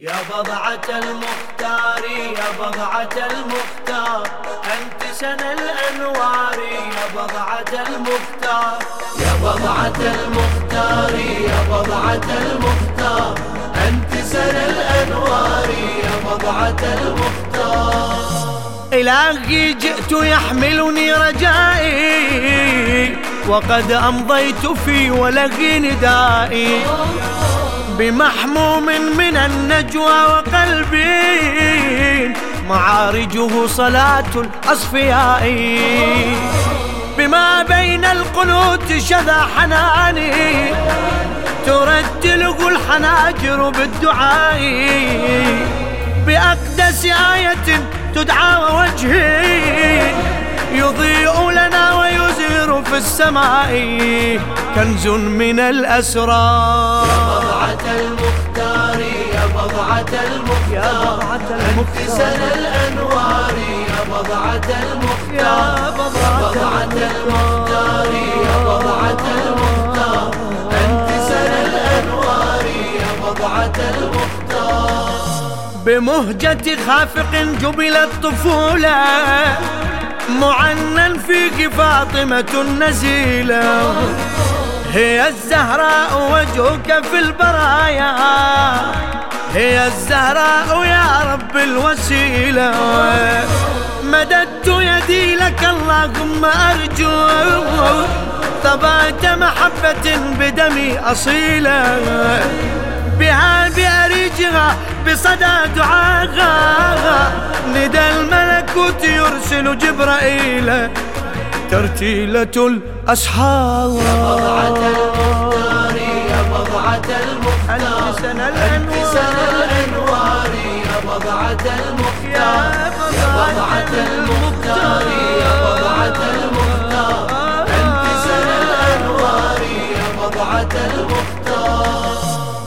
يا بضعة المختار يا بضعة المختار. أنت سنة الأنوار يا بضعة المختار. يا بضعة المختار يا بضعة المختار. أنت سنة الأنوار يا بضعة المختار. إلهي جئت يحملني رجائي وقد أمضيت في ولغي ندائي. بمحموم من النجوى وقلبي. معارجه صلاة الأصفياء. بما بين القنوت شذا حناني. ترتله الحناجر بالدعاء. بأقدس آية تدعى وجهي يضيء لنا ويزير في السماء. كنز من الأسرار بضعة المختار يا بضعة المختار. أنت سنة الأنوار يا بضعة المختار. يا بضعة المختار يا بضعة المختار. أنت سنة الأنوار يا بضعة المختار. بمهجة خافق جبلت طفولة معنى فيك فاطمة النزيلة هي الزهراء وجهك في البرايا. هي الزهراء يا رب الوسيلة. مددت يدي لك اللهم أرجو. ثبات محبة بدمي أصيلة بها بأريجها بصدى دعاها. ندى الملكوت يرسل جبرائيل. ترتيلة الأسحار.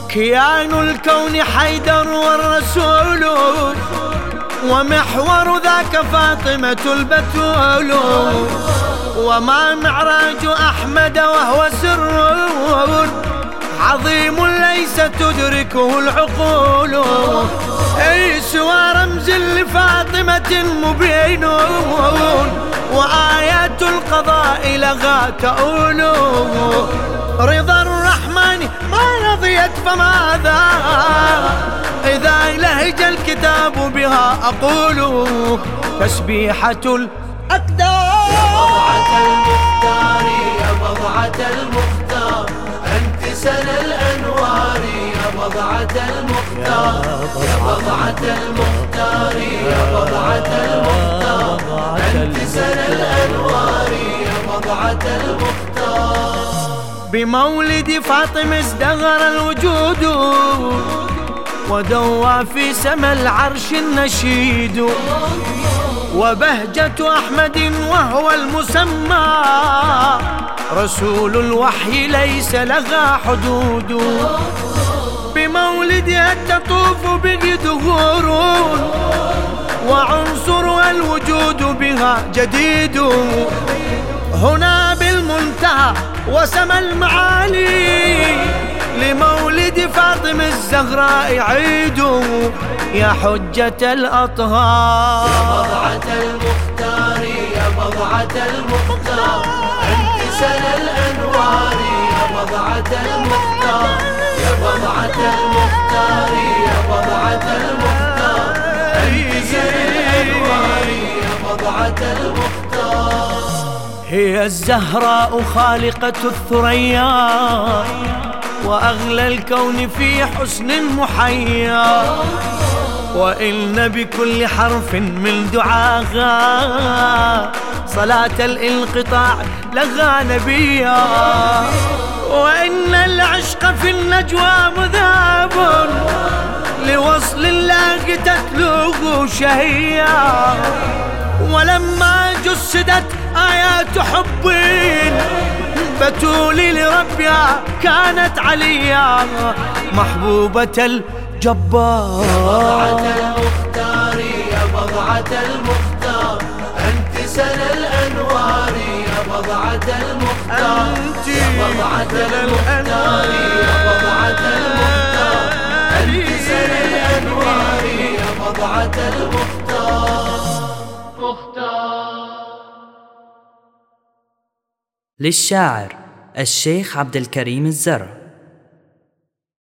كيان الكون حيدر والرسول ومحور ذاك فاطمة البتول وما معراج أحمد وهو سر عظيم ليس تدركه العقول أي سوى رمز لفاطمة مبين وآيات القضاء لغا تؤول رضا الرحمن ما رضيت فماذا؟ إذا لهج الكتاب بها أقول تسبيحة الأقدار. يا بضعة المختار يا بضعة المختار أنت سنة الأنوار يا بضعة المختار. يا بضعة المختار يا بضعة المختار. بمولد فاطمة ازدهر الوجود ودوى في سما العرش النشيد وبهجة أحمد وهو المسمى رسول الوحي ليس لها حدود بمولدها تطوف به دهور وعنصرها الوجود بها جديد هنا بالمنتهى وسمى المعالي لمولد فاطمة الزهراء عيد يا حجة الأطهار. يا بضعة المختار يا بضعة المختار. أنت سنة هي الزهراء خالقة الثريا وأغلى الكون في حسن محيا. وإن بكل حرف من دعاها صلاة الانقطاع لغى نبيا. وإن العشق في النجوى مذاب لوصل الله تتلوه شهيا. ولما جسدت آيات حب بتول لربها كانت عليا محبوبة الجبار. بضعة المختار يا بضعة المختار أنت سنة الأنوار يا بضعة المختار. يا بضعة المختار يا بضعة المختار أنت سنة الأنوار بضعة المختار. للشاعر الشيخ عبد الكريم الزر